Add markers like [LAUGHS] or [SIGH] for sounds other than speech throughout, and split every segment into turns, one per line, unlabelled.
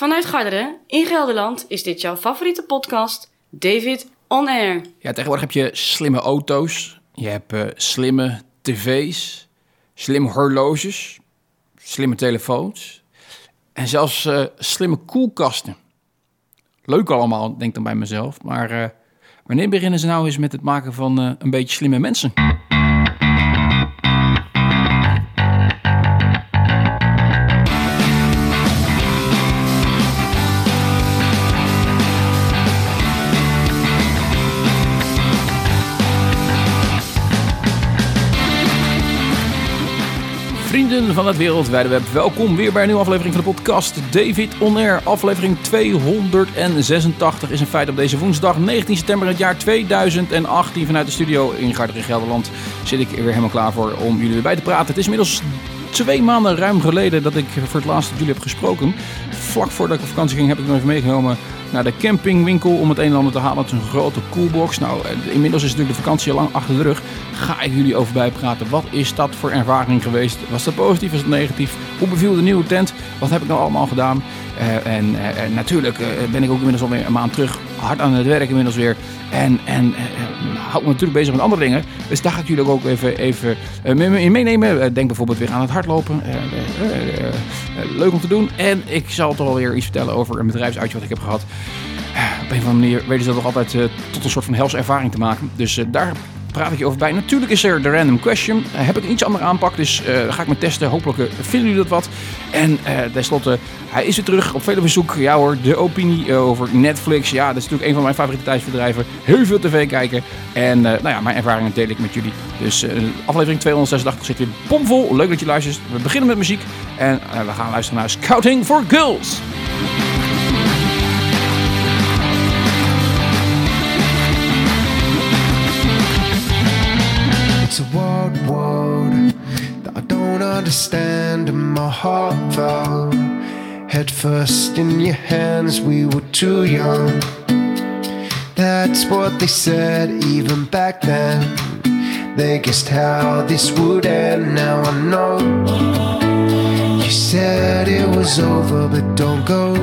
Vanuit Garderen in Gelderland is dit jouw favoriete podcast, David On Air.
Ja, tegenwoordig heb je slimme auto's, je hebt eh, slimme tv's, slimme horloges, slimme telefoons en zelfs eh, slimme koelkasten. Leuk allemaal, denk dan bij mezelf, maar eh, wanneer beginnen ze nou eens met het maken van een beetje slimme mensen? Van het wereldwijde web, welkom weer bij een nieuwe aflevering van de podcast David On Air. Aflevering 286 is een feit op deze woensdag 19 september het jaar 2018. Vanuit de studio in Garderen Gelderland zit ik weer helemaal klaar voor om jullie weer bij te praten. Het is inmiddels twee maanden ruim geleden dat ik voor het laatst jullie heb gesproken. Vlak voordat ik op vakantie ging heb ik nog even meegenomen naar de campingwinkel om het een en ander te halen. Het is een grote coolbox. Nou, eh, inmiddels is natuurlijk de vakantie al lang achter de rug. Ga ik jullie over bijpraten. Wat is dat voor ervaring geweest? Was dat positief? Was het negatief? Hoe beviel de nieuwe tent? Wat heb ik nou allemaal gedaan? Eh, en eh, eh, natuurlijk ben ik ook inmiddels alweer een maand terug. Hard aan het werk inmiddels weer. En, en eh, hou me natuurlijk bezig met andere dingen. Dus daar ga ik jullie ook even, even in meenemen. Denk bijvoorbeeld weer aan het hardlopen. Leuk om te doen. En ik zal toch alweer iets vertellen over een bedrijfsuitje wat ik heb gehad. Op een of andere manier weten ze dat toch altijd eh, tot een soort van helse ervaring te maken. Dus eh, daar praat ik je over bij. Natuurlijk is er de random question. Eh, heb ik een iets andere aanpak, dus ga ik me testen. Hopelijk vinden jullie dat wat. En tenslotte, hij is weer terug op vele verzoek. Ja hoor, de opinie over Netflix. Ja, dat is natuurlijk een van mijn favoriete thuisbedrijven. Heel veel tv kijken. En nou ja, mijn ervaringen deel ik met jullie. Dus aflevering 286 zit weer bomvol. Leuk dat je luistert. We beginnen met muziek. En we gaan luisteren naar Scouting for Girls.
Understand, and my heart fell head first in your hands. We were too young. That's what they said even back then. They guessed how this would end. Now I know. You said it was over, but don't go.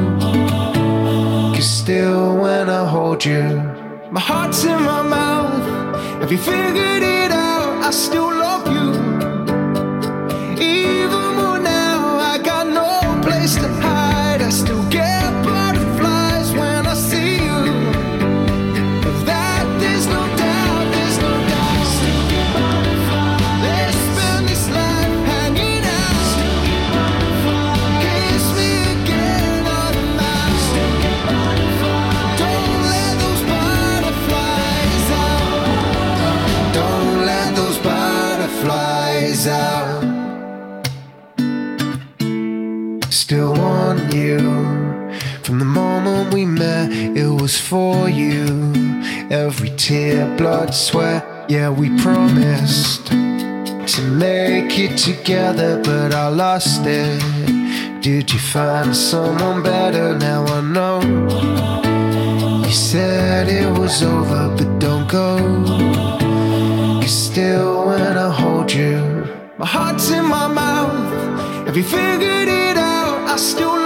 Cause still, when I hold you, my heart's in my mouth. Have you figured it out? I still love you. Butterflies out. Still want you. From the moment we met, it was for you. Every tear, blood, sweat, yeah, we promised to make it together, but I lost it. Did you find someone better? Now I know. You said it was over, but don't go. Cause still, when I hold you, my heart's in my mouth. Have you figured it out? I still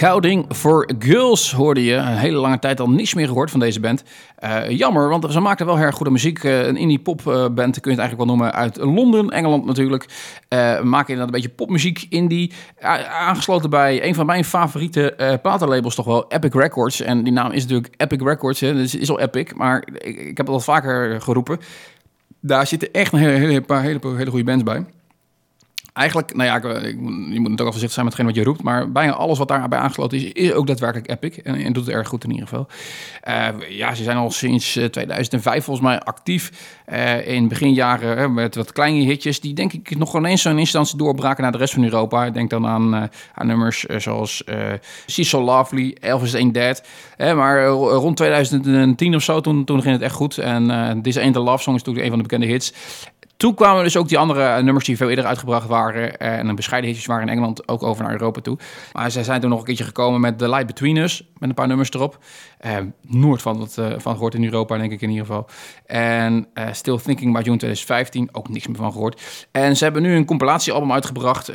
Scouting for Girls hoorde je. Een hele lange tijd al niets meer gehoord van deze band. Uh, jammer, want ze maakten wel erg goede muziek. Uh, een indie pop uh, band kun je het eigenlijk wel noemen. Uit Londen, Engeland natuurlijk. maken inderdaad een beetje popmuziek, indie. aangesloten bij een van mijn favoriete platenlabels toch wel, Epic Records. En die naam is natuurlijk Epic Records. Hè. Dus is al epic, maar ik, ik heb het al vaker geroepen. Daar zitten echt een hele, hele, paar hele, hele goede bands bij. Eigenlijk, nou ja, ik, je moet natuurlijk al voorzichtig zijn met hetgeen wat je roept. Maar bijna alles wat daarbij aangesloten is, is ook daadwerkelijk Epic. En, en doet het erg goed in ieder geval. Uh, ja, ze zijn al sinds 2005 eh, volgens mij actief. Uh, in beginjaren met wat kleine hitjes. Die denk ik nog eens zo'n instantie doorbraken naar de rest van Europa. Ik denk dan aan, aan nummers zoals So Lovely, Elvis Ain't Dead. maar rond 2010 of zo, toen, toen ging het echt goed. En This Ain't The Love Song is natuurlijk een van de bekende hits. Toen kwamen dus ook die andere eh, nummers die veel eerder uitgebracht waren. Eh, en een bescheiden waren in Engeland ook over naar Europa toe. Maar zij zijn toen nog een keertje gekomen met The Light Between Us. Met een paar nummers erop. Uh, Noord van het van gehoord in Europa, denk ik in ieder geval. En Still Thinking about June 2015. Ook niks meer van gehoord. En ze hebben nu een compilatiealbum uitgebracht.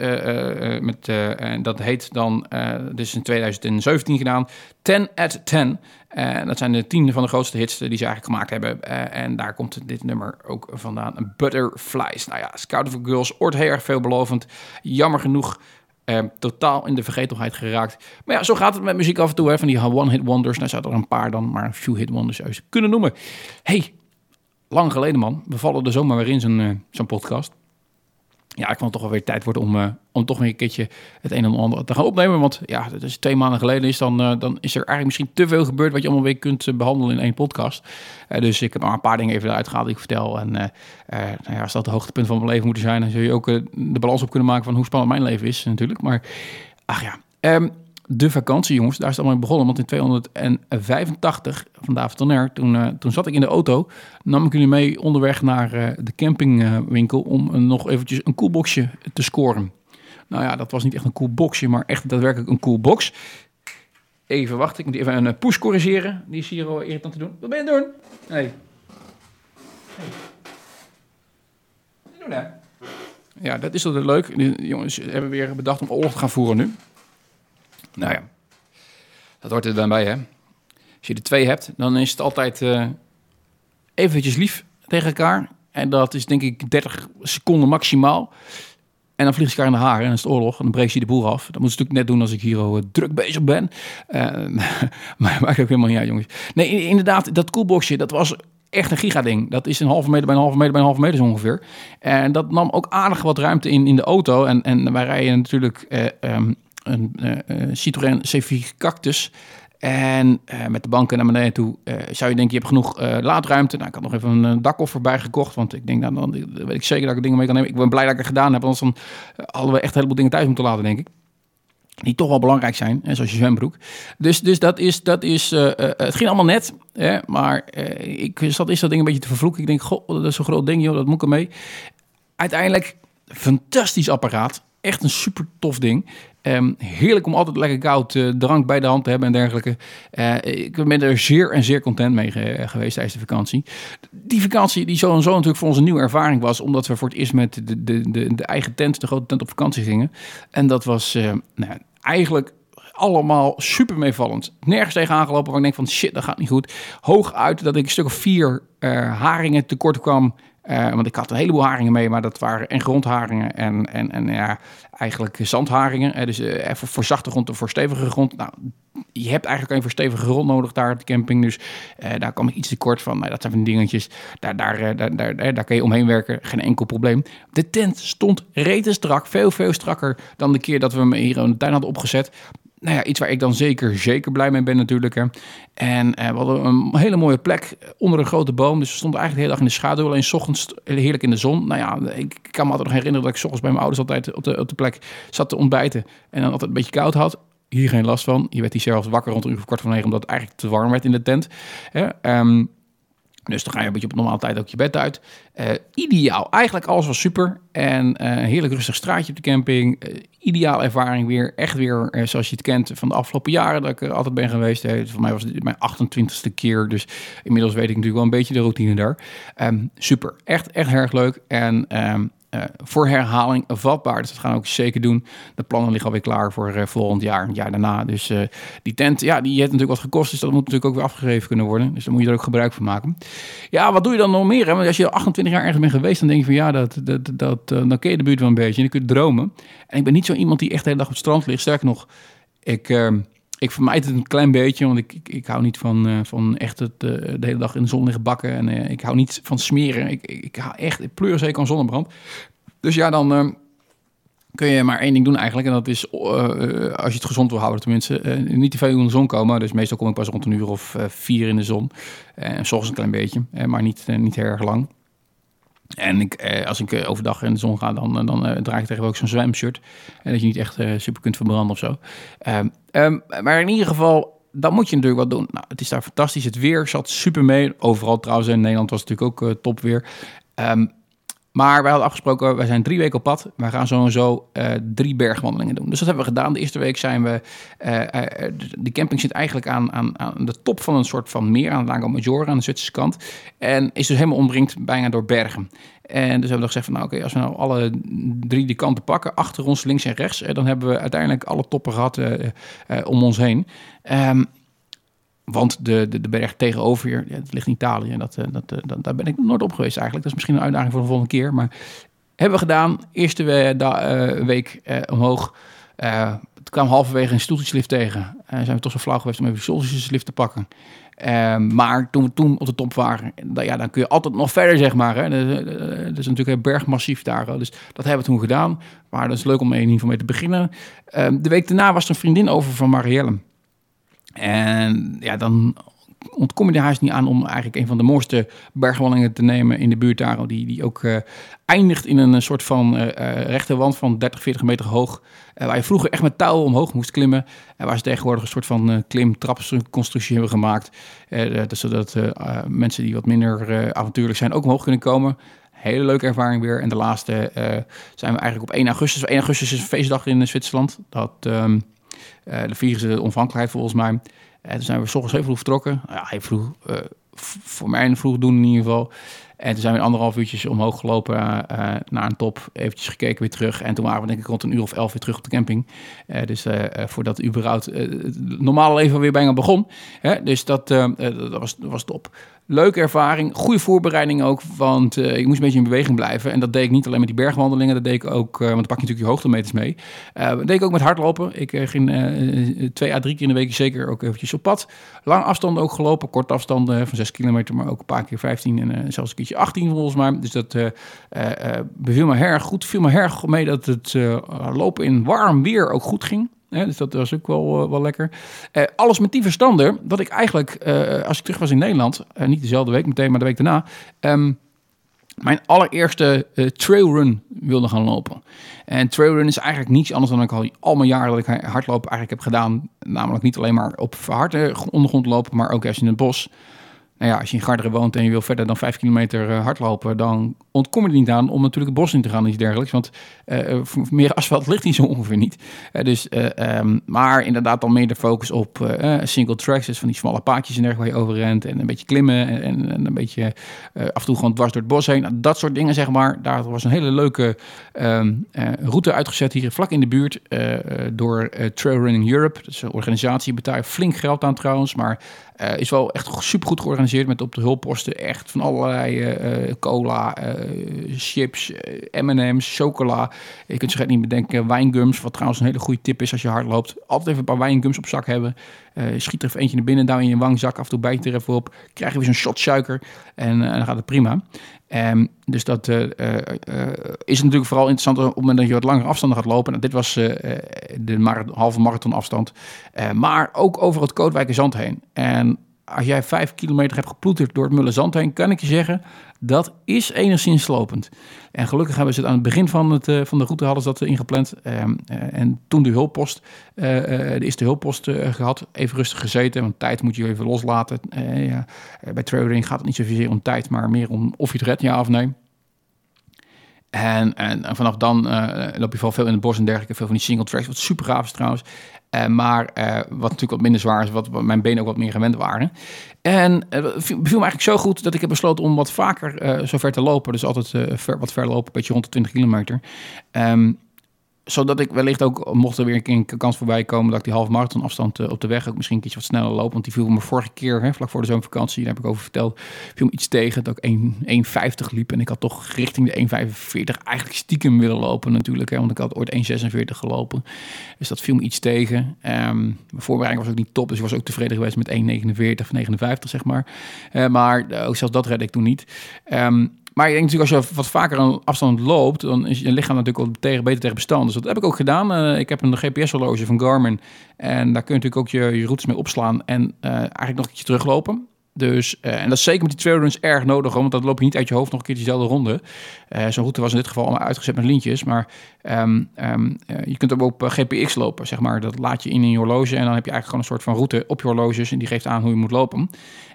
met, en dat heet dan, dus in 2017 gedaan. 10 at 10. Uh, dat zijn de tien van de grootste hits die ze eigenlijk gemaakt hebben. En daar komt dit nummer ook vandaan. Butterflies. Nou ja, Scout for Girls wordt heel erg veelbelovend. Jammer genoeg uh, totaal in de vergetelheid geraakt. Maar ja, zo gaat het met muziek af en toe. Hè, van die one-hit wonders. Nou, zou er een paar dan, maar een few hit wonders zou kunnen noemen. hey, lang geleden man. We vallen er zomaar weer in zo'n podcast ja, ik vond toch wel weer tijd worden om, uh, om toch weer een keertje het een en ander te gaan opnemen. Want ja, dat is twee maanden geleden is, dan, uh, dan is er eigenlijk misschien te veel gebeurd wat je allemaal weer kunt uh, behandelen in één podcast. dus ik heb maar een paar dingen even eruit gehaald die ik vertel. En nou ja, als dat het hoogtepunt van mijn leven moet zijn, dan zul je ook de balans op kunnen maken van hoe spannend mijn leven is natuurlijk. Maar ach ja, um, de vakantie, jongens, daar is het allemaal begonnen. Want in 285 van David Tonner, toen, uh, toen zat ik in de auto, nam ik jullie mee onderweg naar uh, de campingwinkel om nog eventjes een koelboxje te scoren. Nou ja, dat was niet echt een cool boxje, maar echt daadwerkelijk een cool box. Even wachten, ik moet even een push corrigeren. Die is hier al irritant te doen. Wat ben je aan doen? Hey. hey. Hè? Ja, dat is altijd leuk. De jongens hebben weer bedacht om oorlog te gaan voeren nu. Nou ja, dat hoort er dan bij, hè. Als je er twee hebt, dan is het altijd uh, eventjes lief tegen elkaar. En dat is denk ik 30 seconden maximaal. En dan vliegt ze elkaar in de haren en is het oorlog. En dan breekt je de boel af. Dat moet ze natuurlijk net doen als ik hier uh, druk bezig ben. Uh, [LAUGHS] maar maakt ook helemaal niet uit, jongens. Nee, inderdaad, dat koelboxje, dat was echt een gigading. Dat is een halve meter bij een halve meter bij een halve meter zo ongeveer. En dat nam ook aardig wat ruimte in, in de auto. En, en wij rijden natuurlijk um, een uh, Citroën C4 Cactus. En uh, met de banken naar beneden toe zou je denken, je hebt genoeg laadruimte. Nou, ik had nog even een dakkoffer bij gekocht, want ik denk, nou, dan weet ik zeker dat ik dingen mee kan nemen. Ik ben blij dat ik het gedaan heb, anders dan hadden we echt een heleboel dingen thuis moeten laten, denk ik. Die toch wel belangrijk zijn, hè, zoals je zwembroek. Dus, dus dat is, dat is het ging allemaal net, hè, maar ik zat is dat ding een beetje te vervloeken. Ik denk, goh, dat is zo'n groot ding, joh, dat moet ik mee. Uiteindelijk, fantastisch apparaat echt een super tof ding. Um, heerlijk om altijd lekker koud uh, drank bij de hand te hebben en dergelijke. Uh, ik ben er zeer en zeer content mee geweest tijdens de vakantie. Die vakantie die zo en zo natuurlijk voor ons een nieuwe ervaring was. Omdat we voor het eerst met de, de, de, eigen tent, de grote tent op vakantie gingen. En dat was nou, eigenlijk allemaal super meevallend. Nergens tegen aangelopen waar ik denk van shit, dat gaat niet goed. Hooguit dat ik een stuk of vier haringen tekort kwam uh, want ik had een heleboel haringen mee, maar dat waren en grondharingen en, en, en ja, eigenlijk zandharingen. Uh, dus uh, voor, zachte grond of voor stevige grond. Nou, je hebt eigenlijk een voor stevige grond nodig daar op de camping. Dus daar kwam ik iets te kort van. Nou, dat zijn van dingetjes. Daar, daar, daar, daar, daar kan je omheen werken. Geen enkel probleem. De tent stond rete strak. Veel, veel strakker dan de keer dat we hem hier in de tuin hadden opgezet nou ja, iets waar ik dan zeker, zeker blij mee ben natuurlijk. Hè. En uh, we hadden een hele mooie plek onder een grote boom. Dus we stonden eigenlijk de hele dag in de schaduw. Alleen s ochtends heerlijk in de zon. Nou ja, ik kan me altijd nog herinneren dat ik s ochtends bij mijn ouders altijd op de, op de plek zat te ontbijten. En dan altijd een beetje koud had. Hier geen last van. Je werd hier zelfs wakker rond een uur kwart van negen, omdat het eigenlijk te warm werd in de tent. Um, dus dan ga je een beetje op normale tijd ook je bed uit. Uh, ideaal. Eigenlijk alles was super. En uh, heerlijk rustig straatje op de camping. Uh, ideaal ervaring weer. Echt weer zoals je het kent van de afgelopen jaren dat ik er altijd ben geweest. voor mij was het mijn 28ste keer. Dus inmiddels weet ik natuurlijk wel een beetje de routine daar. Um, super. Echt, echt erg leuk. En um, eh, voor herhaling vatbaar. Dus dat gaan we ook zeker doen. De plannen liggen alweer klaar voor eh, volgend jaar, het jaar daarna. Dus eh, die tent, ja, die heeft natuurlijk wat gekost. Dus dat moet natuurlijk ook weer afgegeven kunnen worden. Dus daar moet je er ook gebruik van maken. Ja, wat doe je dan nog meer? Hè? Want als je 28 jaar ergens bent geweest, dan denk je van ja, dat, dat, dat, dan ken je de buurt wel een beetje. En dan kun je dromen. En ik ben niet zo iemand die echt de hele dag op het strand ligt. Sterker nog, ik ik vermijd het een klein beetje, want ik, ik, hou niet van, uh, van echt het, uh, de hele dag in de zon liggen bakken. En uh, ik hou niet van smeren. Ik, ik, ik hou echt, ik pleur zeker aan zonnebrand. Dus ja, dan kun je maar één ding doen eigenlijk. En dat is, als je het gezond wil houden tenminste, niet te veel in de zon komen. Dus meestal kom ik pas rond een uur of vier in de zon. En soms een klein beetje, maar niet, niet heel erg lang. En ik, eh, als ik eh, overdag in de zon ga, dan, dan uh, draag ik tegenwoordig ook zo'n zwemshirt. En dat je niet echt super kunt verbranden of zo. Um, um, maar in ieder geval, dan moet je natuurlijk wat doen. Nou, het is daar fantastisch. Het weer zat super mee. Overal trouwens in Nederland was het natuurlijk ook top weer. Um, maar wij hadden afgesproken, wij zijn drie weken op pad. We gaan sowieso uh, drie bergwandelingen doen. Dus dat hebben we gedaan. De eerste week zijn we... Uh, uh, de camping zit eigenlijk aan, aan, aan de top van een soort van meer... aan Lago Maggiore, aan de Zwitserse kant. En is dus helemaal omringd bijna door bergen. En dus hebben we gezegd van... nou oké, als we nou alle drie die kanten pakken... achter ons, links en rechts... dan hebben we uiteindelijk alle toppen gehad om ons heen... Um, want de, de, de berg tegenover hier, het ligt in Italië. En dat, eh, dat, eh, dat, daar ben ik nooit op geweest eigenlijk. Dat is misschien een uitdaging voor de volgende keer. Maar hebben we gedaan. Eerste we, uh, week omhoog. Het kwam halverwege een stoeltjeslift tegen. En zijn we toch zo flauw geweest om even een stoeltjeslift te pakken. maar toen we toen op de top waren, dan, ja, dan kun je altijd nog verder, zeg maar. Hè. Dat is natuurlijk een bergmassief daar. Dus dat hebben we toen gedaan. Maar dat is leuk om in ieder geval mee te beginnen. de week daarna was er een vriendin over van Marielle. En ja, dan ontkom je er haast niet aan om eigenlijk een van de mooiste bergwandelingen te nemen in de buurt daar. Die, die ook uh, eindigt in een soort van uh, rechte wand van 30, 40 meter hoog. Waar je vroeger echt met touwen omhoog moest klimmen. En waar ze tegenwoordig een soort van klim-trapconstructie hebben gemaakt. zodat mensen die wat minder avontuurlijk zijn ook omhoog kunnen komen. Hele leuke ervaring weer. En de laatste zijn we eigenlijk op 1 augustus. 1 augustus is een feestdag in Zwitserland. Dat... Uh, ze de onafhankelijkheid volgens mij. En uh, toen zijn we s ochtends heel vroeg vertrokken. Ja, hij vroeg, uh, voor mij vroeg doen in ieder geval. En toen zijn we anderhalf uurtjes omhoog gelopen naar een top. Eventjes gekeken, weer terug. En toen waren we denk ik rond een uur of elf weer terug op de camping. Dus voordat überhaupt het normale leven weer bijna begon. Hè? Dus dat, dat, was, dat was top leuke ervaring. Goede voorbereiding ook, want ik moest een beetje in beweging blijven. En dat deed ik niet alleen met die bergwandelingen, dat deed ik ook, uh, want dan pak je natuurlijk je hoogtemeters mee. Uh, dat deed ik ook met hardlopen. Ik ging twee à drie keer in de week zeker ook eventjes op pad. Lang afstanden ook gelopen, korte afstanden van 6 kilometer, maar ook een paar keer 15 en zelfs een keertje 18 volgens mij. Dus dat beviel me erg goed. Viel me erg mee dat het lopen in warm weer ook goed ging dus dat was ook wel, uh, wel lekker. Uh, alles met die verstander dat ik eigenlijk, uh, als ik terug was in Nederland, niet dezelfde week meteen, maar de week daarna, um, mijn allereerste trailrun wilde gaan lopen. En trailrun is eigenlijk niets anders dan ik al, al mijn jaren dat ik hardlopen eigenlijk heb gedaan. Namelijk niet alleen maar op harde ondergrond lopen, maar ook als je in het bos nou ja, als je in Garderen woont en je wil verder dan vijf kilometer hardlopen, dan ontkom je er niet aan om natuurlijk het bos in te gaan of iets dergelijks. Want uh, meer asfalt ligt niet zo ongeveer niet. Uh, dus, um, maar inderdaad dan meer de focus op single tracks, dus van die smalle paadjes en dergelijke waar je over rent. En een beetje klimmen en, en, en een beetje af en toe gewoon dwars door het bos heen. Nou, dat soort dingen zeg maar. Daar was een hele leuke um, route uitgezet hier vlak in de buurt door Trail Running Europe. Dat is een organisatie, betaalt flink geld aan trouwens, maar is wel echt super goed georganiseerd met op de hulpposten echt van allerlei cola, chips, M&M's, chocola. Je kunt zich niet bedenken, wijngums, wat trouwens een hele goede tip is als je hard loopt. Altijd even een paar wijngums op zak hebben. schiet er even eentje naar binnen, duw in je wangzak, af en toe bijt er even op. Krijg je weer zo'n shot suiker en dan gaat het prima. Um, dus dat uh, is natuurlijk vooral interessant op het moment dat je wat langere afstanden gaat lopen. Nou, dit was de mar halve marathon afstand. maar ook over het Kootwijker Zand heen. En als jij vijf kilometer hebt geploeterd door het Mulle Zand heen, kan ik je zeggen, dat is enigszins slopend. En gelukkig hebben ze het aan het begin van, het, uh, van de route hadden ze dat ingepland. Uh, uh, en toen de hulppost, de eerste hulppost gehad, even rustig gezeten. Want tijd moet je even loslaten. Ja, bij trailering gaat het niet zozeer om tijd, maar meer om of je het redt, ja of nee. En, en, vanaf dan eh, loop je vooral veel in het bos en dergelijke. Veel van die single tracks, wat super gaaf is trouwens. Eh, maar eh, wat natuurlijk wat minder zwaar is, wat, mijn benen ook wat meer gewend waren. En uh, viel me eigenlijk zo goed dat ik heb besloten om wat vaker uh, zo ver te lopen. Dus altijd wat ver lopen, een beetje rond de 20 kilometer. Um, zodat ik wellicht ook, mocht er weer een kans voorbij komen... dat ik die half marathon afstand uh, op de weg ook misschien keertje wat sneller loop. Want die viel me vorige keer, hè, vlak voor de zomervakantie, daar heb ik over verteld... viel me iets tegen dat ik 1,50 liep. En ik had toch richting de 1,45 eigenlijk stiekem willen lopen natuurlijk. Hè, want ik had ooit 1,46 gelopen. Dus dat viel me iets tegen. Um, mijn voorbereiding was ook niet top, dus ik was ook tevreden geweest met 1,49 of 59 zeg maar. Uh, maar uh, ook zelfs dat redde ik toen niet. Um, maar ik denk natuurlijk, als je wat vaker een afstand loopt, dan is je lichaam natuurlijk ook beter tegen bestand. Dus dat heb ik ook gedaan. Uh, ik heb een GPS-horloge van Garmin. En daar kun je natuurlijk ook je, je routes mee opslaan en uh, eigenlijk nog een keertje teruglopen. Dus, uh, en dat is zeker met die trailruns erg nodig, want dat loop je niet uit je hoofd nog een keer diezelfde ronde. Uh, Zo'n route was in dit geval allemaal uitgezet met lintjes, maar um, um, uh, je kunt hem op GPX lopen, zeg maar. Dat laat je in in je horloge en dan heb je eigenlijk gewoon een soort van route op je horloges en die geeft aan hoe je moet lopen.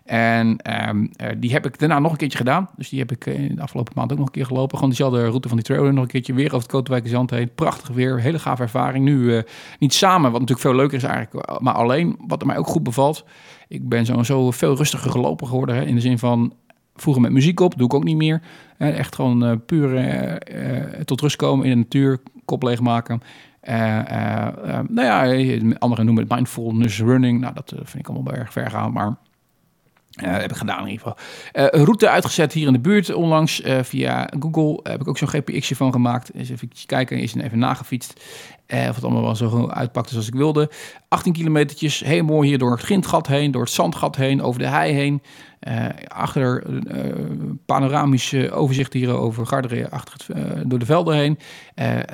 En um, die heb ik daarna nog een keertje gedaan. Dus die heb ik in de afgelopen maand ook nog een keer gelopen. Gewoon diezelfde route van die trailrun nog een keertje weer over het Kootwijkerzand heen. Prachtig weer, hele gave ervaring. Nu niet samen, wat natuurlijk veel leuker is eigenlijk, maar alleen. Wat er mij ook goed bevalt, ik ben zo, zo veel rustiger gelopen geworden. Hè, in de zin van vroeger met muziek op, doe ik ook niet meer. Echt gewoon uh, puur uh, uh, tot rust komen in de natuur, kop leegmaken. nou ja, anderen noemen het mindfulness running. Nou, dat vind ik allemaal wel erg ver gaan, maar... Heb ik gedaan in ieder geval. Route uitgezet hier in de buurt onlangs via Google. heb ik ook zo'n GPXje van gemaakt. Eens even kijken, is even nagefietst. Of het allemaal wel zo uitpakte zoals ik wilde. 18 kilometertjes, heel mooi hier door het grindgat heen, door het zandgat heen, over de hei heen. Uh, achter uh, panoramisch overzicht hier over Garderen, achter het, uh, door de velden heen.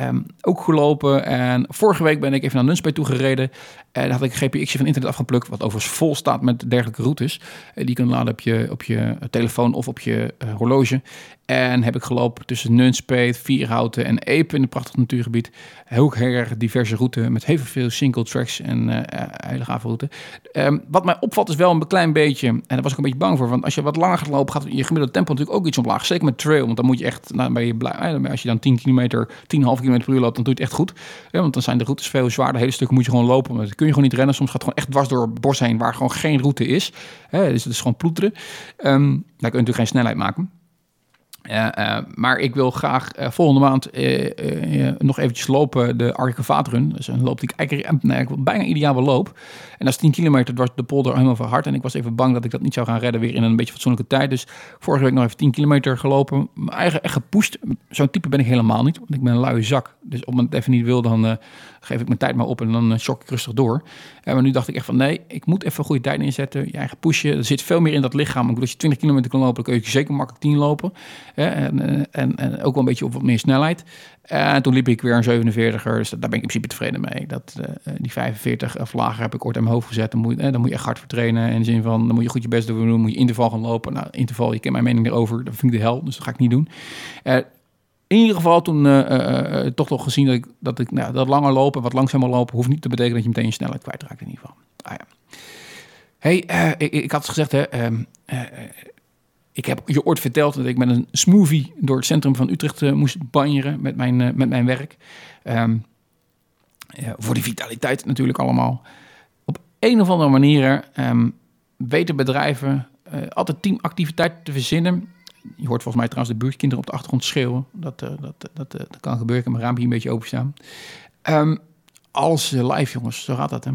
Um, ook gelopen. En vorige week ben ik even naar Nunspeet toe gereden. En had ik een GPXje van internet afgeplukt, wat overigens vol staat met dergelijke routes. die kunnen laden op je, op je telefoon of op je horloge. En heb ik gelopen tussen Nunspeet, Vierhouten en Epe in een prachtig natuurgebied. Heel erg diverse route met heel veel single tracks en uh, gave route. Um, wat mij opvalt is wel een klein beetje, en daar was ik een beetje bang voor, want als je wat langer gaat lopen, gaat je gemiddelde tempo natuurlijk ook iets omlaag. Zeker met trail, want dan moet je echt, nou, ben je blij, als je dan 10 kilometer, 10,5 kilometer per uur loopt, dan doe je het echt goed. Want dan zijn de routes veel zwaarder, hele stukken moet je gewoon lopen. Dat kun je gewoon niet rennen. Soms gaat het gewoon echt dwars door bos heen, waar gewoon geen route is. Dus het is gewoon ploeteren. Um, daar kun je natuurlijk geen snelheid maken. Uh, uh, maar ik wil graag uh, volgende maand nog eventjes lopen de Arkevaat-run. Dus een loop ik eigenlijk, nee, bijna ieder jaar wel loop. En is 10 kilometer, was de polder helemaal van hard. En ik was even bang dat ik dat niet zou gaan redden weer in een beetje fatsoenlijke tijd. Dus vorige week nog even 10 kilometer gelopen. Mijn eigen echt gepusht. Zo'n type ben ik helemaal niet, want ik ben een luie zak. Dus op het even niet wil, dan geef ik mijn tijd maar op en dan shock ik rustig door. En maar nu dacht ik echt van nee, ik moet even een goede tijd inzetten. Je eigen pushen. Er zit veel meer in dat lichaam. Ik als je 20 kilometer kan lopen, dan kun je zeker makkelijk 10 lopen. En, en, en, ook wel een beetje op wat meer snelheid. En toen liep ik weer een 47er, dus daar ben ik in principe tevreden mee. Dat, die 45 of lager heb ik ooit aan mijn hoofd gezet. Dan moet, eh, dan moet je echt hard vertrainen. In de zin van, dan moet je goed je best doen. Dan moet je interval gaan lopen. Nou, interval, je kent mijn mening erover. Dat vind ik de hel, dus dat ga ik niet doen. In ieder geval toen uh, uh, toch toch gezien dat ik, dat ik nou, dat langer lopen, wat langzamer lopen, hoeft niet te betekenen dat je meteen je snelheid kwijtraakt in ieder geval. Ah, ja. Hey, ik, ik, had gezegd, hè, ehm, ik heb je ooit verteld dat ik met een smoothie door het centrum van Utrecht moest banjeren met mijn, met mijn werk. Ja, voor die vitaliteit natuurlijk allemaal. Op een of andere manier um, weten bedrijven altijd teamactiviteiten te verzinnen. Je hoort volgens mij trouwens de buurtkinderen op de achtergrond schreeuwen. Dat, dat, dat, dat, kan gebeuren. Ik heb mijn raampje een beetje openstaan. Um, als live, jongens, zo gaat dat. Hè.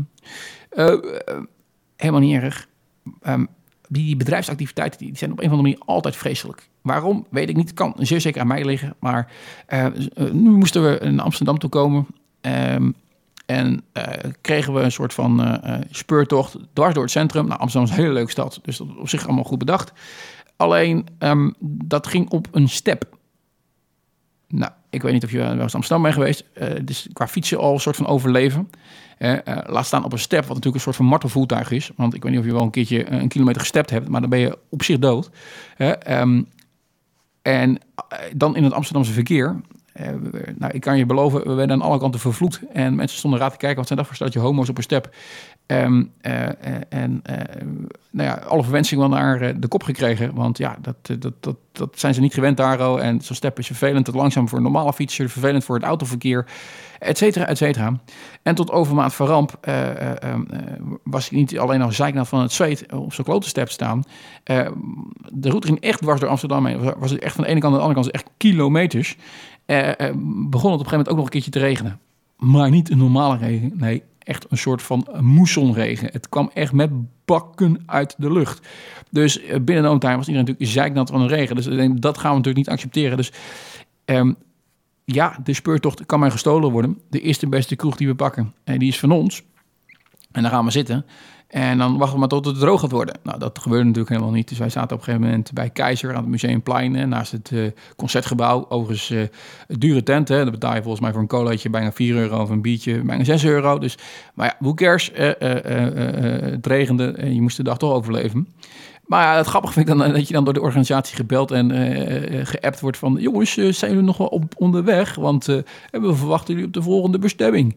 helemaal niet erg. Um, die bedrijfsactiviteiten die zijn op een of andere manier altijd vreselijk. Waarom, weet ik niet. Kan zeer zeker aan mij liggen. Maar nu moesten we in Amsterdam toe komen. Um, en kregen we een soort van speurtocht dwars door het centrum. Nou, Amsterdam is een hele leuke stad. Dus dat op zich allemaal goed bedacht. Alleen, um, dat ging op een step. Nou, ik weet niet of je wel eens Amsterdam bent geweest. Uh, dus qua fietsen al een soort van overleven. Uh, uh, laat staan op een step, wat natuurlijk een soort van martelvoertuig is. Want ik weet niet of je wel een keertje een kilometer gestept hebt, maar dan ben je op zich dood. Um, en dan in het Amsterdamse verkeer. Eh, nou, ik kan je beloven, we werden aan alle kanten vervloekt. En mensen stonden raad te kijken, wat zijn dat voor stelletje homo's op een step. Ehm, eh, eh, en nou ja, alle verwensingen wel naar de kop gekregen. Want ja, dat, dat, dat, dat zijn ze niet gewend daar. En zo'n step is vervelend, te langzaam voor een normale fietser, vervelend voor het autoverkeer, et cetera, et cetera. En tot overmaat van ramp eh, eh, eh, was ik niet alleen al zeiknaat van het zweet op zo'n klote step staan. De route ging echt dwars door Amsterdam heen. Was het echt van de ene kant naar de andere kant, echt kilometers. Eh, eh, begon het op een gegeven moment ook nog een keertje te regenen. Maar niet een normale regen. Nee, echt een soort van moessonregen. Het kwam echt met bakken uit de lucht. Dus eh, binnen no time was iedereen natuurlijk zeiknat van de regen. Dus dat gaan we natuurlijk niet accepteren. Dus ehm, ja, de speurtocht kan maar gestolen worden. De eerste beste kroeg die we pakken, en die is van ons. En dan gaan we zitten. En dan wachten we maar tot het droog gaat worden. Nou, dat gebeurde natuurlijk helemaal niet. Dus wij zaten op een gegeven moment bij Keizer aan het Museumplein. Naast het eh, concertgebouw. Overigens eh, dure tent. Hè. Dat betaal je volgens mij voor een colaatje bijna 4 euro. Of een biertje bijna 6 euro. Dus, maar ja, who cares? Eh, het regende en je moest de dag toch overleven. Maar ja, het grappige vind ik dan dat je dan door de organisatie gebeld en eh, geappt wordt van... jongens, zijn jullie nog wel op onderweg? Want we verwachten jullie op de volgende bestemming.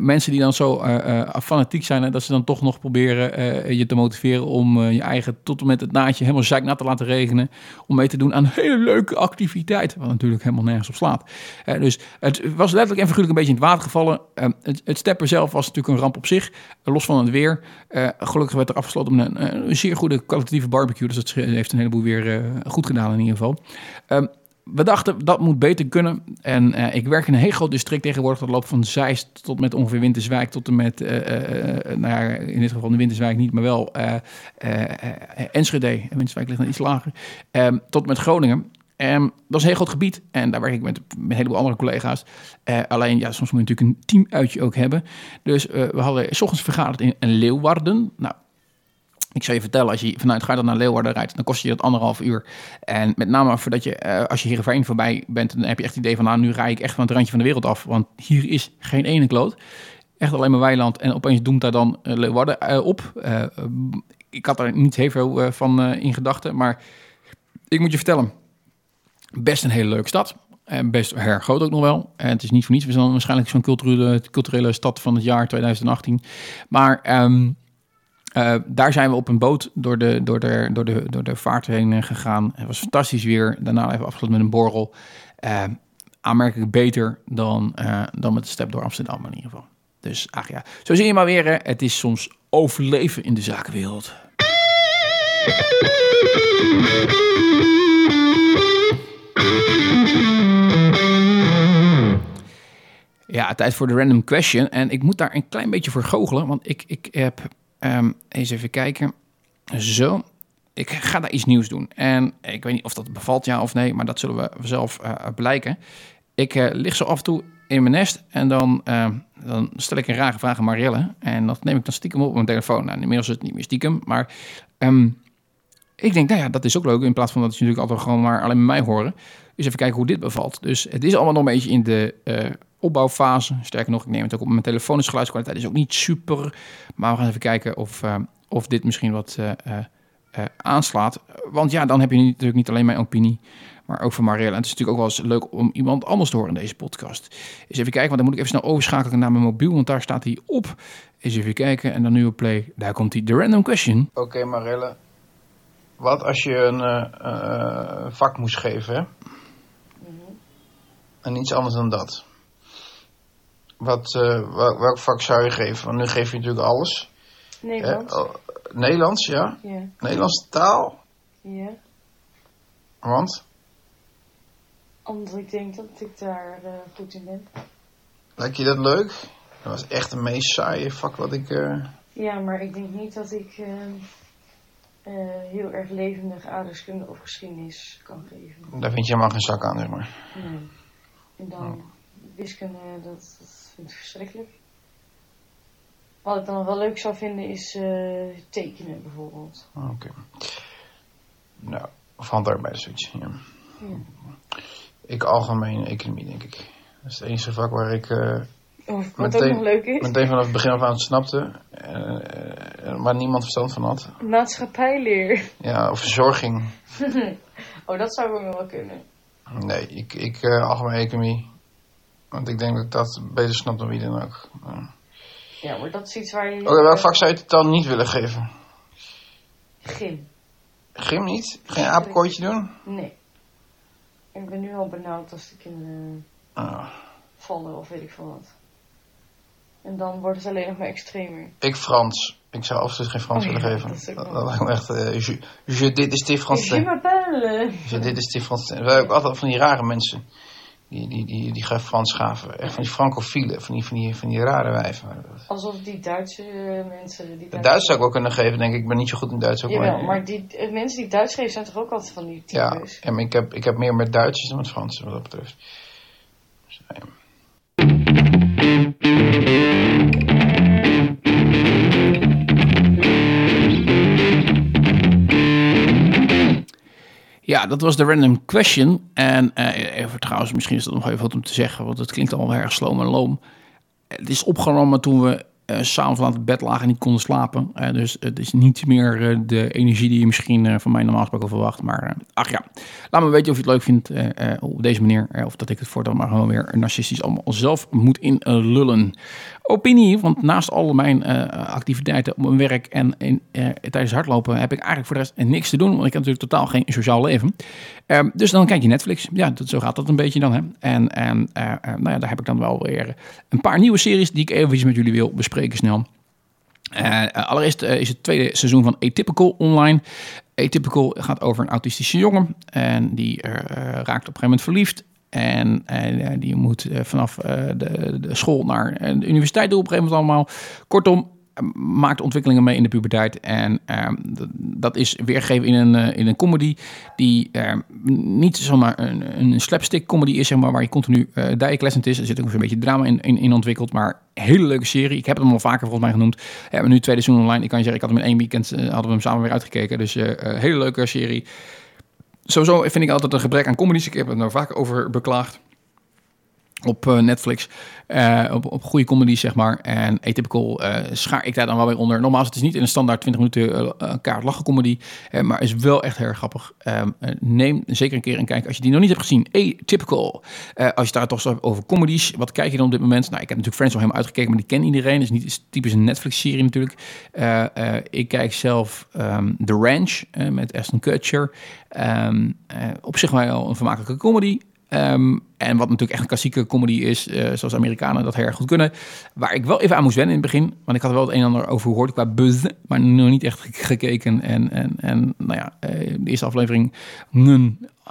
Mensen die dan zo eh, eh, fanatiek zijn... en dat ze dan toch nog proberen eh, je te motiveren... om je eigen tot en met het naadje helemaal zeiknat te laten regenen... om mee te doen aan hele leuke activiteiten. Wat natuurlijk helemaal nergens op slaat. Dus het was letterlijk en figuurlijk een beetje in het water gevallen. Eh, het, het steppen zelf was natuurlijk een ramp op zich. los van het weer. Gelukkig werd er afgesloten met een, een zeer goede kwalitatieve barbecue. Dus dat heeft een heleboel weer goed gedaan in ieder geval. We dachten dat moet beter kunnen. En eh, ik werk in een heel groot district tegenwoordig. Dat loopt van Zeist tot met ongeveer Winterswijk. Tot en met, eh, eh, nou in dit geval de Winterswijk niet, maar wel Enschede. En Winterswijk ligt dan iets lager. Ehm, tot met Groningen. Ehm, dat is een heel groot gebied en daar werk ik met, met een heleboel andere collega's. Alleen, ja, soms moet je natuurlijk een teamuitje ook hebben. Dus we hadden s ochtends vergaderd in, in Leeuwarden. Nou, ik zou je vertellen, als je vanuit Gaarden naar Leeuwarden rijdt, dan kost je dat anderhalf uur. En met name voordat je, eh, als je Heerenveen voorbij bent, dan heb je echt het idee van, nou, nu rij ik echt van het randje van de wereld af. Want hier is geen ene kloot. Echt alleen maar weiland. En opeens doemt daar dan eh, Leeuwarden eh, op. Ik had daar niet heel veel van in gedachten, maar ik moet je vertellen, best een hele leuke stad. En best erg groot ook nog wel. En het is niet voor niets. We zijn waarschijnlijk zo'n culturele, culturele stad van het jaar 2018. Maar ehm, eh, daar zijn we op een boot door de, door de, door de, door de vaart heen gegaan. Het was fantastisch weer. Daarna even afgesloten met een borrel. Eh, aanmerkelijk beter dan, eh, dan met de step door Amsterdam in ieder geval. Dus ach ja, zo zie je maar weer. Het is soms overleven in de zakenwereld. Ja, tijd voor de random question. En ik moet daar een klein beetje voor goochelen. Want ik, ik heb... ehm, eens even kijken. Zo. Ik ga daar iets nieuws doen. En ik weet niet of dat bevalt ja of nee. Maar dat zullen we zelf eh, blijken. Ik eh, lig zo af en toe in mijn nest. En dan, eh, dan stel ik een rare vraag aan Marielle. En dat neem ik dan stiekem op mijn telefoon. Nou, inmiddels is het niet meer stiekem. Maar ehm, ik denk, nou ja, dat is ook leuk. In plaats van dat je natuurlijk altijd gewoon maar alleen mij horen. Dus even kijken hoe dit bevalt. Dus het is allemaal nog een beetje in de eh, opbouwfase. Sterker nog, ik neem het ook op mijn telefoon. Dus geluidskwaliteit is ook niet super. Maar we gaan even kijken of, eh, of dit misschien wat eh, aanslaat. Want ja, dan heb je natuurlijk niet alleen mijn opinie, maar ook van Marielle. En het is natuurlijk ook wel eens leuk om iemand anders te horen in deze podcast. Eens even kijken, want dan moet ik even snel overschakelen naar mijn mobiel, want daar staat hij op. Eens even kijken en dan nu op play. Daar komt hij, de random question.
Oké, Marelle. Wat als je een vak moest geven? En iets anders dan dat. Wat, eh, wel- welk vak zou je geven? Want nu geef je natuurlijk alles. hè?
Nederland.
Oh, Nederlands, ja?
Ja,
Nederlandse taal?
ja.
Want?
Omdat ik denk dat ik daar eh, goed in ben.
Lijkt je dat leuk? Dat was echt een meest saaie vak wat ik... eh,
Ja, maar ik denk niet dat ik eh, eh, heel erg levendig aardrijkskunde of geschiedenis kan geven.
daar vind je helemaal geen zak aan, zeg maar.
Nee. En dan wiskunde, dat, dat vind ik verschrikkelijk. Wat ik dan wel leuk zou vinden is eh, tekenen bijvoorbeeld.
Ah, Oké. Nou, of handarbeid zoiets. Ja.
Ja.
Ik algemeen economie, denk ik. Dat is het enige vak waar ik eh,
Of wat
Meteen-
ook nog leuk is,
meteen vanaf het begin af aan het snapte. eh, waar niemand verstand van had.
maatschappijleer.
Ja, of verzorging. [LAUGHS]
oh, dat zou ook nog wel kunnen.
Nee, ik, ik eh, algemene economie. Want ik denk dat ik dat beter snap dan wie dan ook. Ja.
Ja, maar dat is iets waar je...
Oké, welk vak zou je het dan niet willen geven?
Gym.
Gym niet? Geen apenkooitje doen?
Nee. Ik ben nu al benauwd als de kinderen
Ah.
vallen of weet ik veel wat. En dan wordt het alleen nog maar extremer.
Ik Frans. Ik zou absoluut geen Frans
Oh ja,
willen geven.
dat is ook
Dat, lijkt me echt... eh, je, je dit is die
Je
Frans.
m'appelle.
Je dit is die Frans. We hebben ook altijd van die rare mensen. Die, die, die, die gaan Frans gaven. Echt van die francofielen. Van die, van die, van die rare wijven.
Alsof die Duitse eh, mensen... Die
Duits zou ik wel kunnen geven, denk ik. Ik ben niet zo goed in Duits ook.
Jawel, maar die eh, mensen die Duits geven zijn toch ook altijd van die types?
ja, maar ik heb, ik heb meer met Duitsers dan met Frans, wat dat betreft. Ja,
dat was de random question. En eh, even trouwens, misschien is dat nog even wat om te zeggen, want het klinkt allemaal erg sloom en loom. Het is opgenomen toen we eh s'avonds aan het bed lagen en niet konden slapen. Eh, dus het is niet meer de energie die je misschien van mij normaal gesproken verwacht. Maar ach ja, laat me weten of je het leuk vindt op deze manier. of dat ik het voortaan maar gewoon weer narcistisch allemaal zelf moet inlullen. Opinie, want naast al mijn eh, activiteiten op mijn werk en in, eh, tijdens hardlopen heb ik eigenlijk voor de rest niks te doen. Want ik heb natuurlijk totaal geen sociaal leven. Ehm, dus dan kijk je Netflix. Ja, zo gaat dat een beetje dan. Hè. En, en eh, nou ja, daar heb ik dan wel weer een paar nieuwe series die ik even met jullie wil bespreken snel. Allereerst is het tweede seizoen van Atypical online. Atypical gaat over een autistische jongen. En die raakt op een gegeven moment verliefd. En eh, die moet eh, vanaf eh, de, de school naar de universiteit doen op een gegeven moment allemaal. Kortom, maakt ontwikkelingen mee in de puberteit. En eh, d- dat is weergegeven in een, in een comedy die eh, niet zomaar een, een slapstick comedy is, zeg maar, waar je continu eh dijklessend is. Er zit ook een beetje drama in, in, in ontwikkeld, maar hele leuke serie. Ik heb hem al vaker volgens mij genoemd. We hebben nu tweede seizoen online. Ik kan je zeggen, ik had hem in één weekend, hadden we hem samen weer uitgekeken. Dus hele leuke serie. Sowieso vind ik altijd een gebrek aan comedies. Ik heb het er vaak over beklaagd op eh, Netflix. eh, op, op goede comedies, zeg maar. En Atypical eh schaar ik daar dan wel weer onder. Nogmaals, het is niet in een standaard 20 minuten kaart lachen comedy. maar is wel echt heel grappig. Ehm, eh, neem zeker een keer een kijk als je die nog niet hebt gezien. Atypical. Als je daar toch zo over comedies. Wat kijk je dan op dit moment? Nou, ik heb natuurlijk Friends al helemaal uitgekeken. Maar die kent iedereen. is niet is typisch een Netflix-serie natuurlijk. Ik kijk zelf ehm, The Ranch met Aston Kutcher. Ehm, eh, op zich wel een vermakelijke comedy. Ehm, en wat natuurlijk echt een klassieke comedy is, eh, zoals Amerikanen dat heel erg goed kunnen. Waar ik wel even aan moest wennen in het begin. Want ik had wel het een en ander over gehoord qua buzz. Maar nog niet echt ge- gekeken. En, en, en nou ja, eh, de eerste aflevering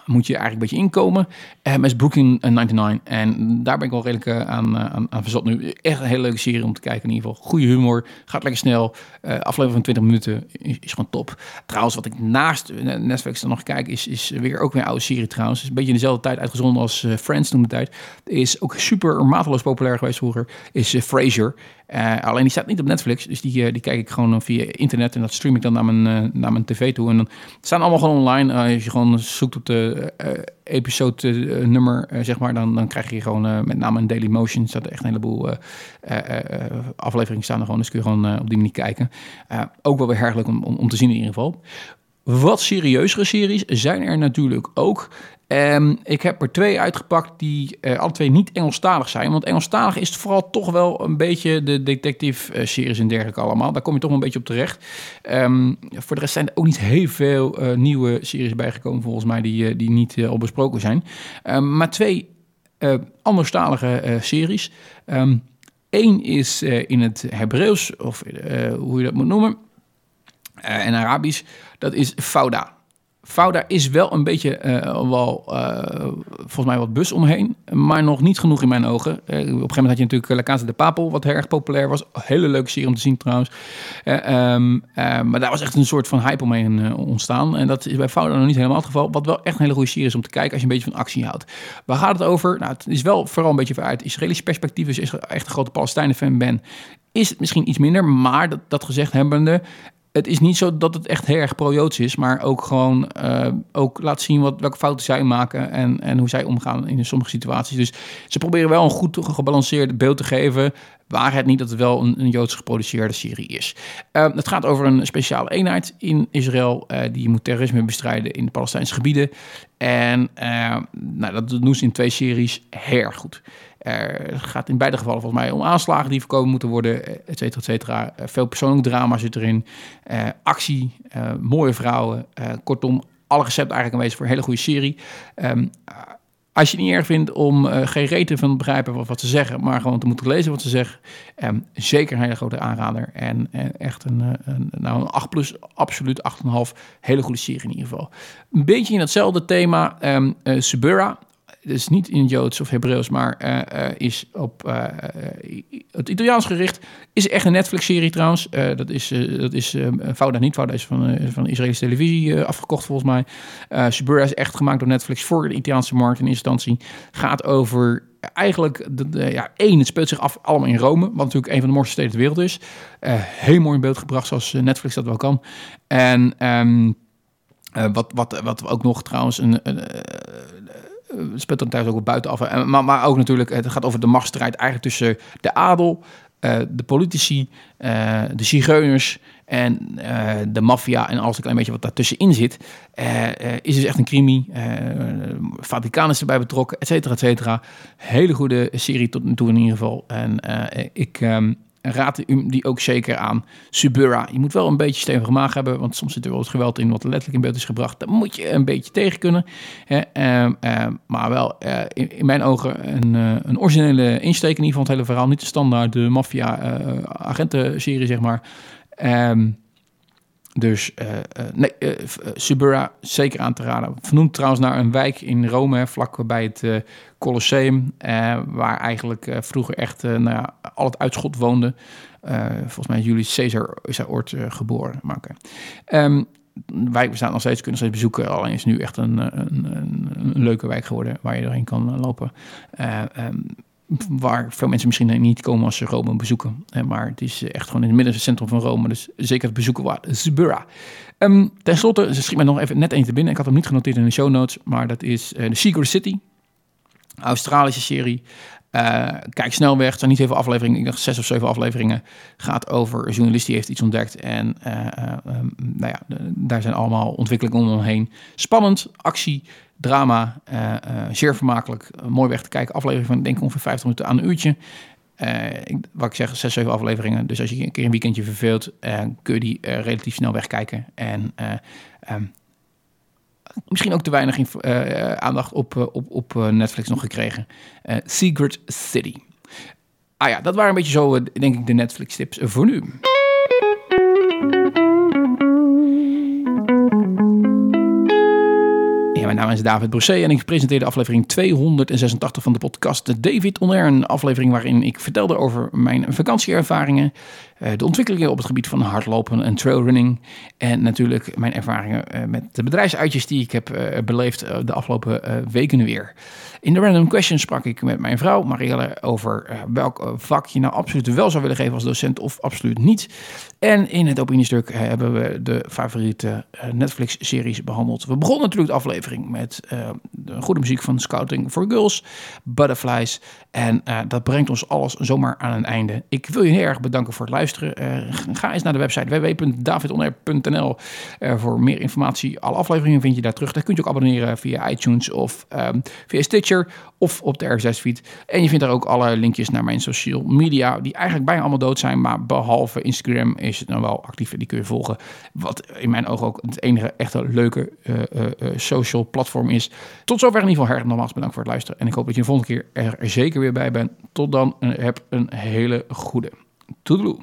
moet je eigenlijk een beetje inkomen. Eh met Brooklyn 99. En daar ben ik wel redelijk eh, aan, eh, aan, aan verzot nu. Echt een hele leuke serie om te kijken in ieder geval. Goede humor. Gaat lekker snel. Eh aflevering van 20 minuten is, is gewoon top. Trouwens, wat ik naast eh, Netflix dan nog kijk, is, is weer ook weer een oude serie trouwens. Is een beetje in dezelfde tijd uitgezonden als eh, Friends toen de tijd. Is ook super mateloos populair geweest vroeger. Is eh, Frasier. Eh, alleen die staat niet op Netflix. Dus die, eh, die kijk ik gewoon via internet. En dat stream ik dan naar mijn, eh, naar mijn tv toe. En dan staan allemaal gewoon online. Eh, als je gewoon zoekt op de eh, episode eh, nummer, eh, zeg maar. Dan, dan krijg je gewoon eh, met name een Daily Motion. staat echt een heleboel eh, eh, eh, afleveringen staan er gewoon. Dus kun je gewoon eh, op die manier kijken. Eh, ook wel weer erg leuk om, om, om te zien in ieder geval. Wat serieuzere series zijn er natuurlijk ook. Ehm, ik heb er twee uitgepakt die eh, alle twee niet Engelstalig zijn. Want Engelstalig is vooral toch wel een beetje de detective-series en dergelijke allemaal. Daar kom je toch wel een beetje op terecht. Ehm, voor de rest zijn er ook niet heel veel eh, nieuwe series bijgekomen volgens mij die, eh, die niet eh, al besproken zijn. Ehm, maar twee eh anderstalige eh, series. Eén is eh, in het Hebreeuws, of eh, hoe je dat moet noemen eh, en Arabisch, dat is Fauda. Fauda is wel een beetje eh, wel, eh, volgens mij wat bus omheen, maar nog niet genoeg in mijn ogen. Eh, op een gegeven moment had je natuurlijk La de Papel, wat heel erg populair was. Hele leuke serie om te zien trouwens. Eh, ehm, eh, maar daar was echt een soort van hype omheen ontstaan. En dat is bij Fauda nog niet helemaal het geval. Wat wel echt een hele goede serie is om te kijken als je een beetje van actie houdt. Waar gaat het over? Nou, het is wel vooral een beetje vanuit Israëlisch perspectief. Dus als je echt een grote Palestijnen-fan bent, is het misschien iets minder. Maar dat, dat gezegd hebbende, het is niet zo dat het echt heel erg pro-Joods is, maar ook gewoon eh, ook laat zien wat, welke fouten zij maken en, en hoe zij omgaan in sommige situaties. Dus ze proberen wel een goed gebalanceerd beeld te geven. Waar het niet dat het wel een, een Joods geproduceerde serie is. Uh, het gaat over een speciale eenheid in Israël uh, die moet terrorisme bestrijden in de Palestijnse gebieden. En uh, nou, dat doen ze in twee series erg goed. Het gaat in beide gevallen volgens mij om aanslagen die voorkomen moeten worden, et cetera, et cetera. veel persoonlijk drama zit erin, actie, mooie vrouwen. kortom, alle recepten eigenlijk aanwezig voor een hele goede serie. Um, als je het niet erg vindt om uh, geen reten van te begrijpen wat, ze zeggen, maar gewoon te moeten lezen wat ze zeggen, um, zeker een hele grote aanrader. En uh, echt een, een, nou een 8 plus, absoluut 8,5. Hele goede serie in ieder geval. Een beetje in hetzelfde thema, um, uh, Subura dus niet in Joods of Hebreeuws, maar uh, uh, is op uh, het Italiaans gericht. Is echt een Netflix-serie trouwens. dat is, dat is Fouda niet, Fouda is van, van Israëlische televisie afgekocht volgens mij. Subura is echt gemaakt door Netflix voor de Italiaanse markt in instantie. Gaat over eigenlijk, de, ja, één, het speelt zich af allemaal in Rome, wat natuurlijk een van de mooiste steden ter wereld is. heel mooi in beeld gebracht, zoals Netflix dat wel kan. En um, wat, wat, wat ook nog trouwens een, een uh, speelt dan thuis ook buitenaf. En, maar, maar ook natuurlijk, het gaat over de machtsstrijd eigenlijk tussen de adel, uh, de politici, uh, de zigeuners en de maffia en alles een klein beetje wat daartussenin zit. is dus echt een crimi. Vaticaan is erbij betrokken, et cetera, et cetera. Hele goede serie tot nu toe in ieder geval. En ik... Um, raad u die ook zeker aan. Subura. Je moet wel een beetje stevige maag hebben, want soms zit er wel het geweld in wat letterlijk in beeld is gebracht. Dan moet je een beetje tegen kunnen. Hè? Uh, uh, maar wel uh, in, mijn ogen een, eh, een originele insteek in ieder geval het hele verhaal. Niet de standaard de maffia-agentenserie, zeg maar. Um, dus uh, nee, uh, Subura zeker aan te raden. Vernoemd trouwens naar een wijk in Rome, vlak bij het Colosseum, waar eigenlijk vroeger echt nou ja, al het uitschot woonde. volgens mij Julius Caesar is daar ooit geboren. Maar okay. um, wijk bestaat nog steeds, kunnen steeds bezoeken. Alleen is nu echt een, een, een, leuke wijk geworden waar je doorheen kan lopen. Um, waar veel mensen misschien niet komen als ze Rome bezoeken. Maar het is echt gewoon in het midden centrum van Rome. Dus zeker het bezoeken waard. Zubura. Um, ten slotte, ze schiet mij nog even net eentje binnen. Ik had hem niet genoteerd in de show notes. Maar dat is uh, The Secret City. Australische serie. Uh, kijk snel weg. Het zijn niet heel veel afleveringen. Ik dacht zes of zeven afleveringen. Gaat over een journalist die heeft iets ontdekt. En uh, um, nou ja, daar zijn allemaal ontwikkelingen omheen. Spannend, actie, drama. Uh, zeer vermakelijk. mooi weg te kijken. Aflevering van denk ik ongeveer 50 minuten aan een uurtje. Ik, wat ik zeg, zes, zeven afleveringen. Dus als je een keer een weekendje verveelt, kun je die relatief snel wegkijken. En um, misschien ook te weinig aandacht op, op, op Netflix nog gekregen. Secret City. Ah ja, dat waren een beetje zo, denk ik, de Netflix tips voor nu. Mijn naam is David Brossé en ik presenteer de aflevering 286 van de podcast David On Air. Een aflevering waarin ik vertelde over mijn vakantieervaringen, de ontwikkelingen op het gebied van hardlopen en trailrunning en natuurlijk mijn ervaringen eh, met de bedrijfsuitjes die ik heb eh, beleefd de afgelopen weken weer. In de Random Question sprak ik met mijn vrouw Marielle over welk vak je nou absoluut wel zou willen geven als docent of absoluut niet. En in het opiniestuk hebben we de favoriete Netflix-series behandeld. We begonnen natuurlijk de aflevering met de goede muziek van Scouting for Girls, Butterflies. En dat brengt ons alles zomaar aan een einde. Ik wil je heel erg bedanken voor het luisteren. Uh, ga eens naar de website www.davidonair.nl voor meer informatie. Alle afleveringen vind je daar terug. Daar kun je ook abonneren via iTunes of um, via Stitcher of op de RSS-feed. En je vindt daar ook alle linkjes naar mijn social media, die eigenlijk bijna allemaal dood zijn. Maar behalve Instagram is het dan wel actief en die kun je volgen. Wat in mijn ogen ook het enige echte leuke social platform is. Tot zover in ieder geval erg nogmaals bedankt voor het luisteren. En ik hoop dat je de volgende keer er zeker weer bij bent. Tot dan, heb een hele goede. Tudo.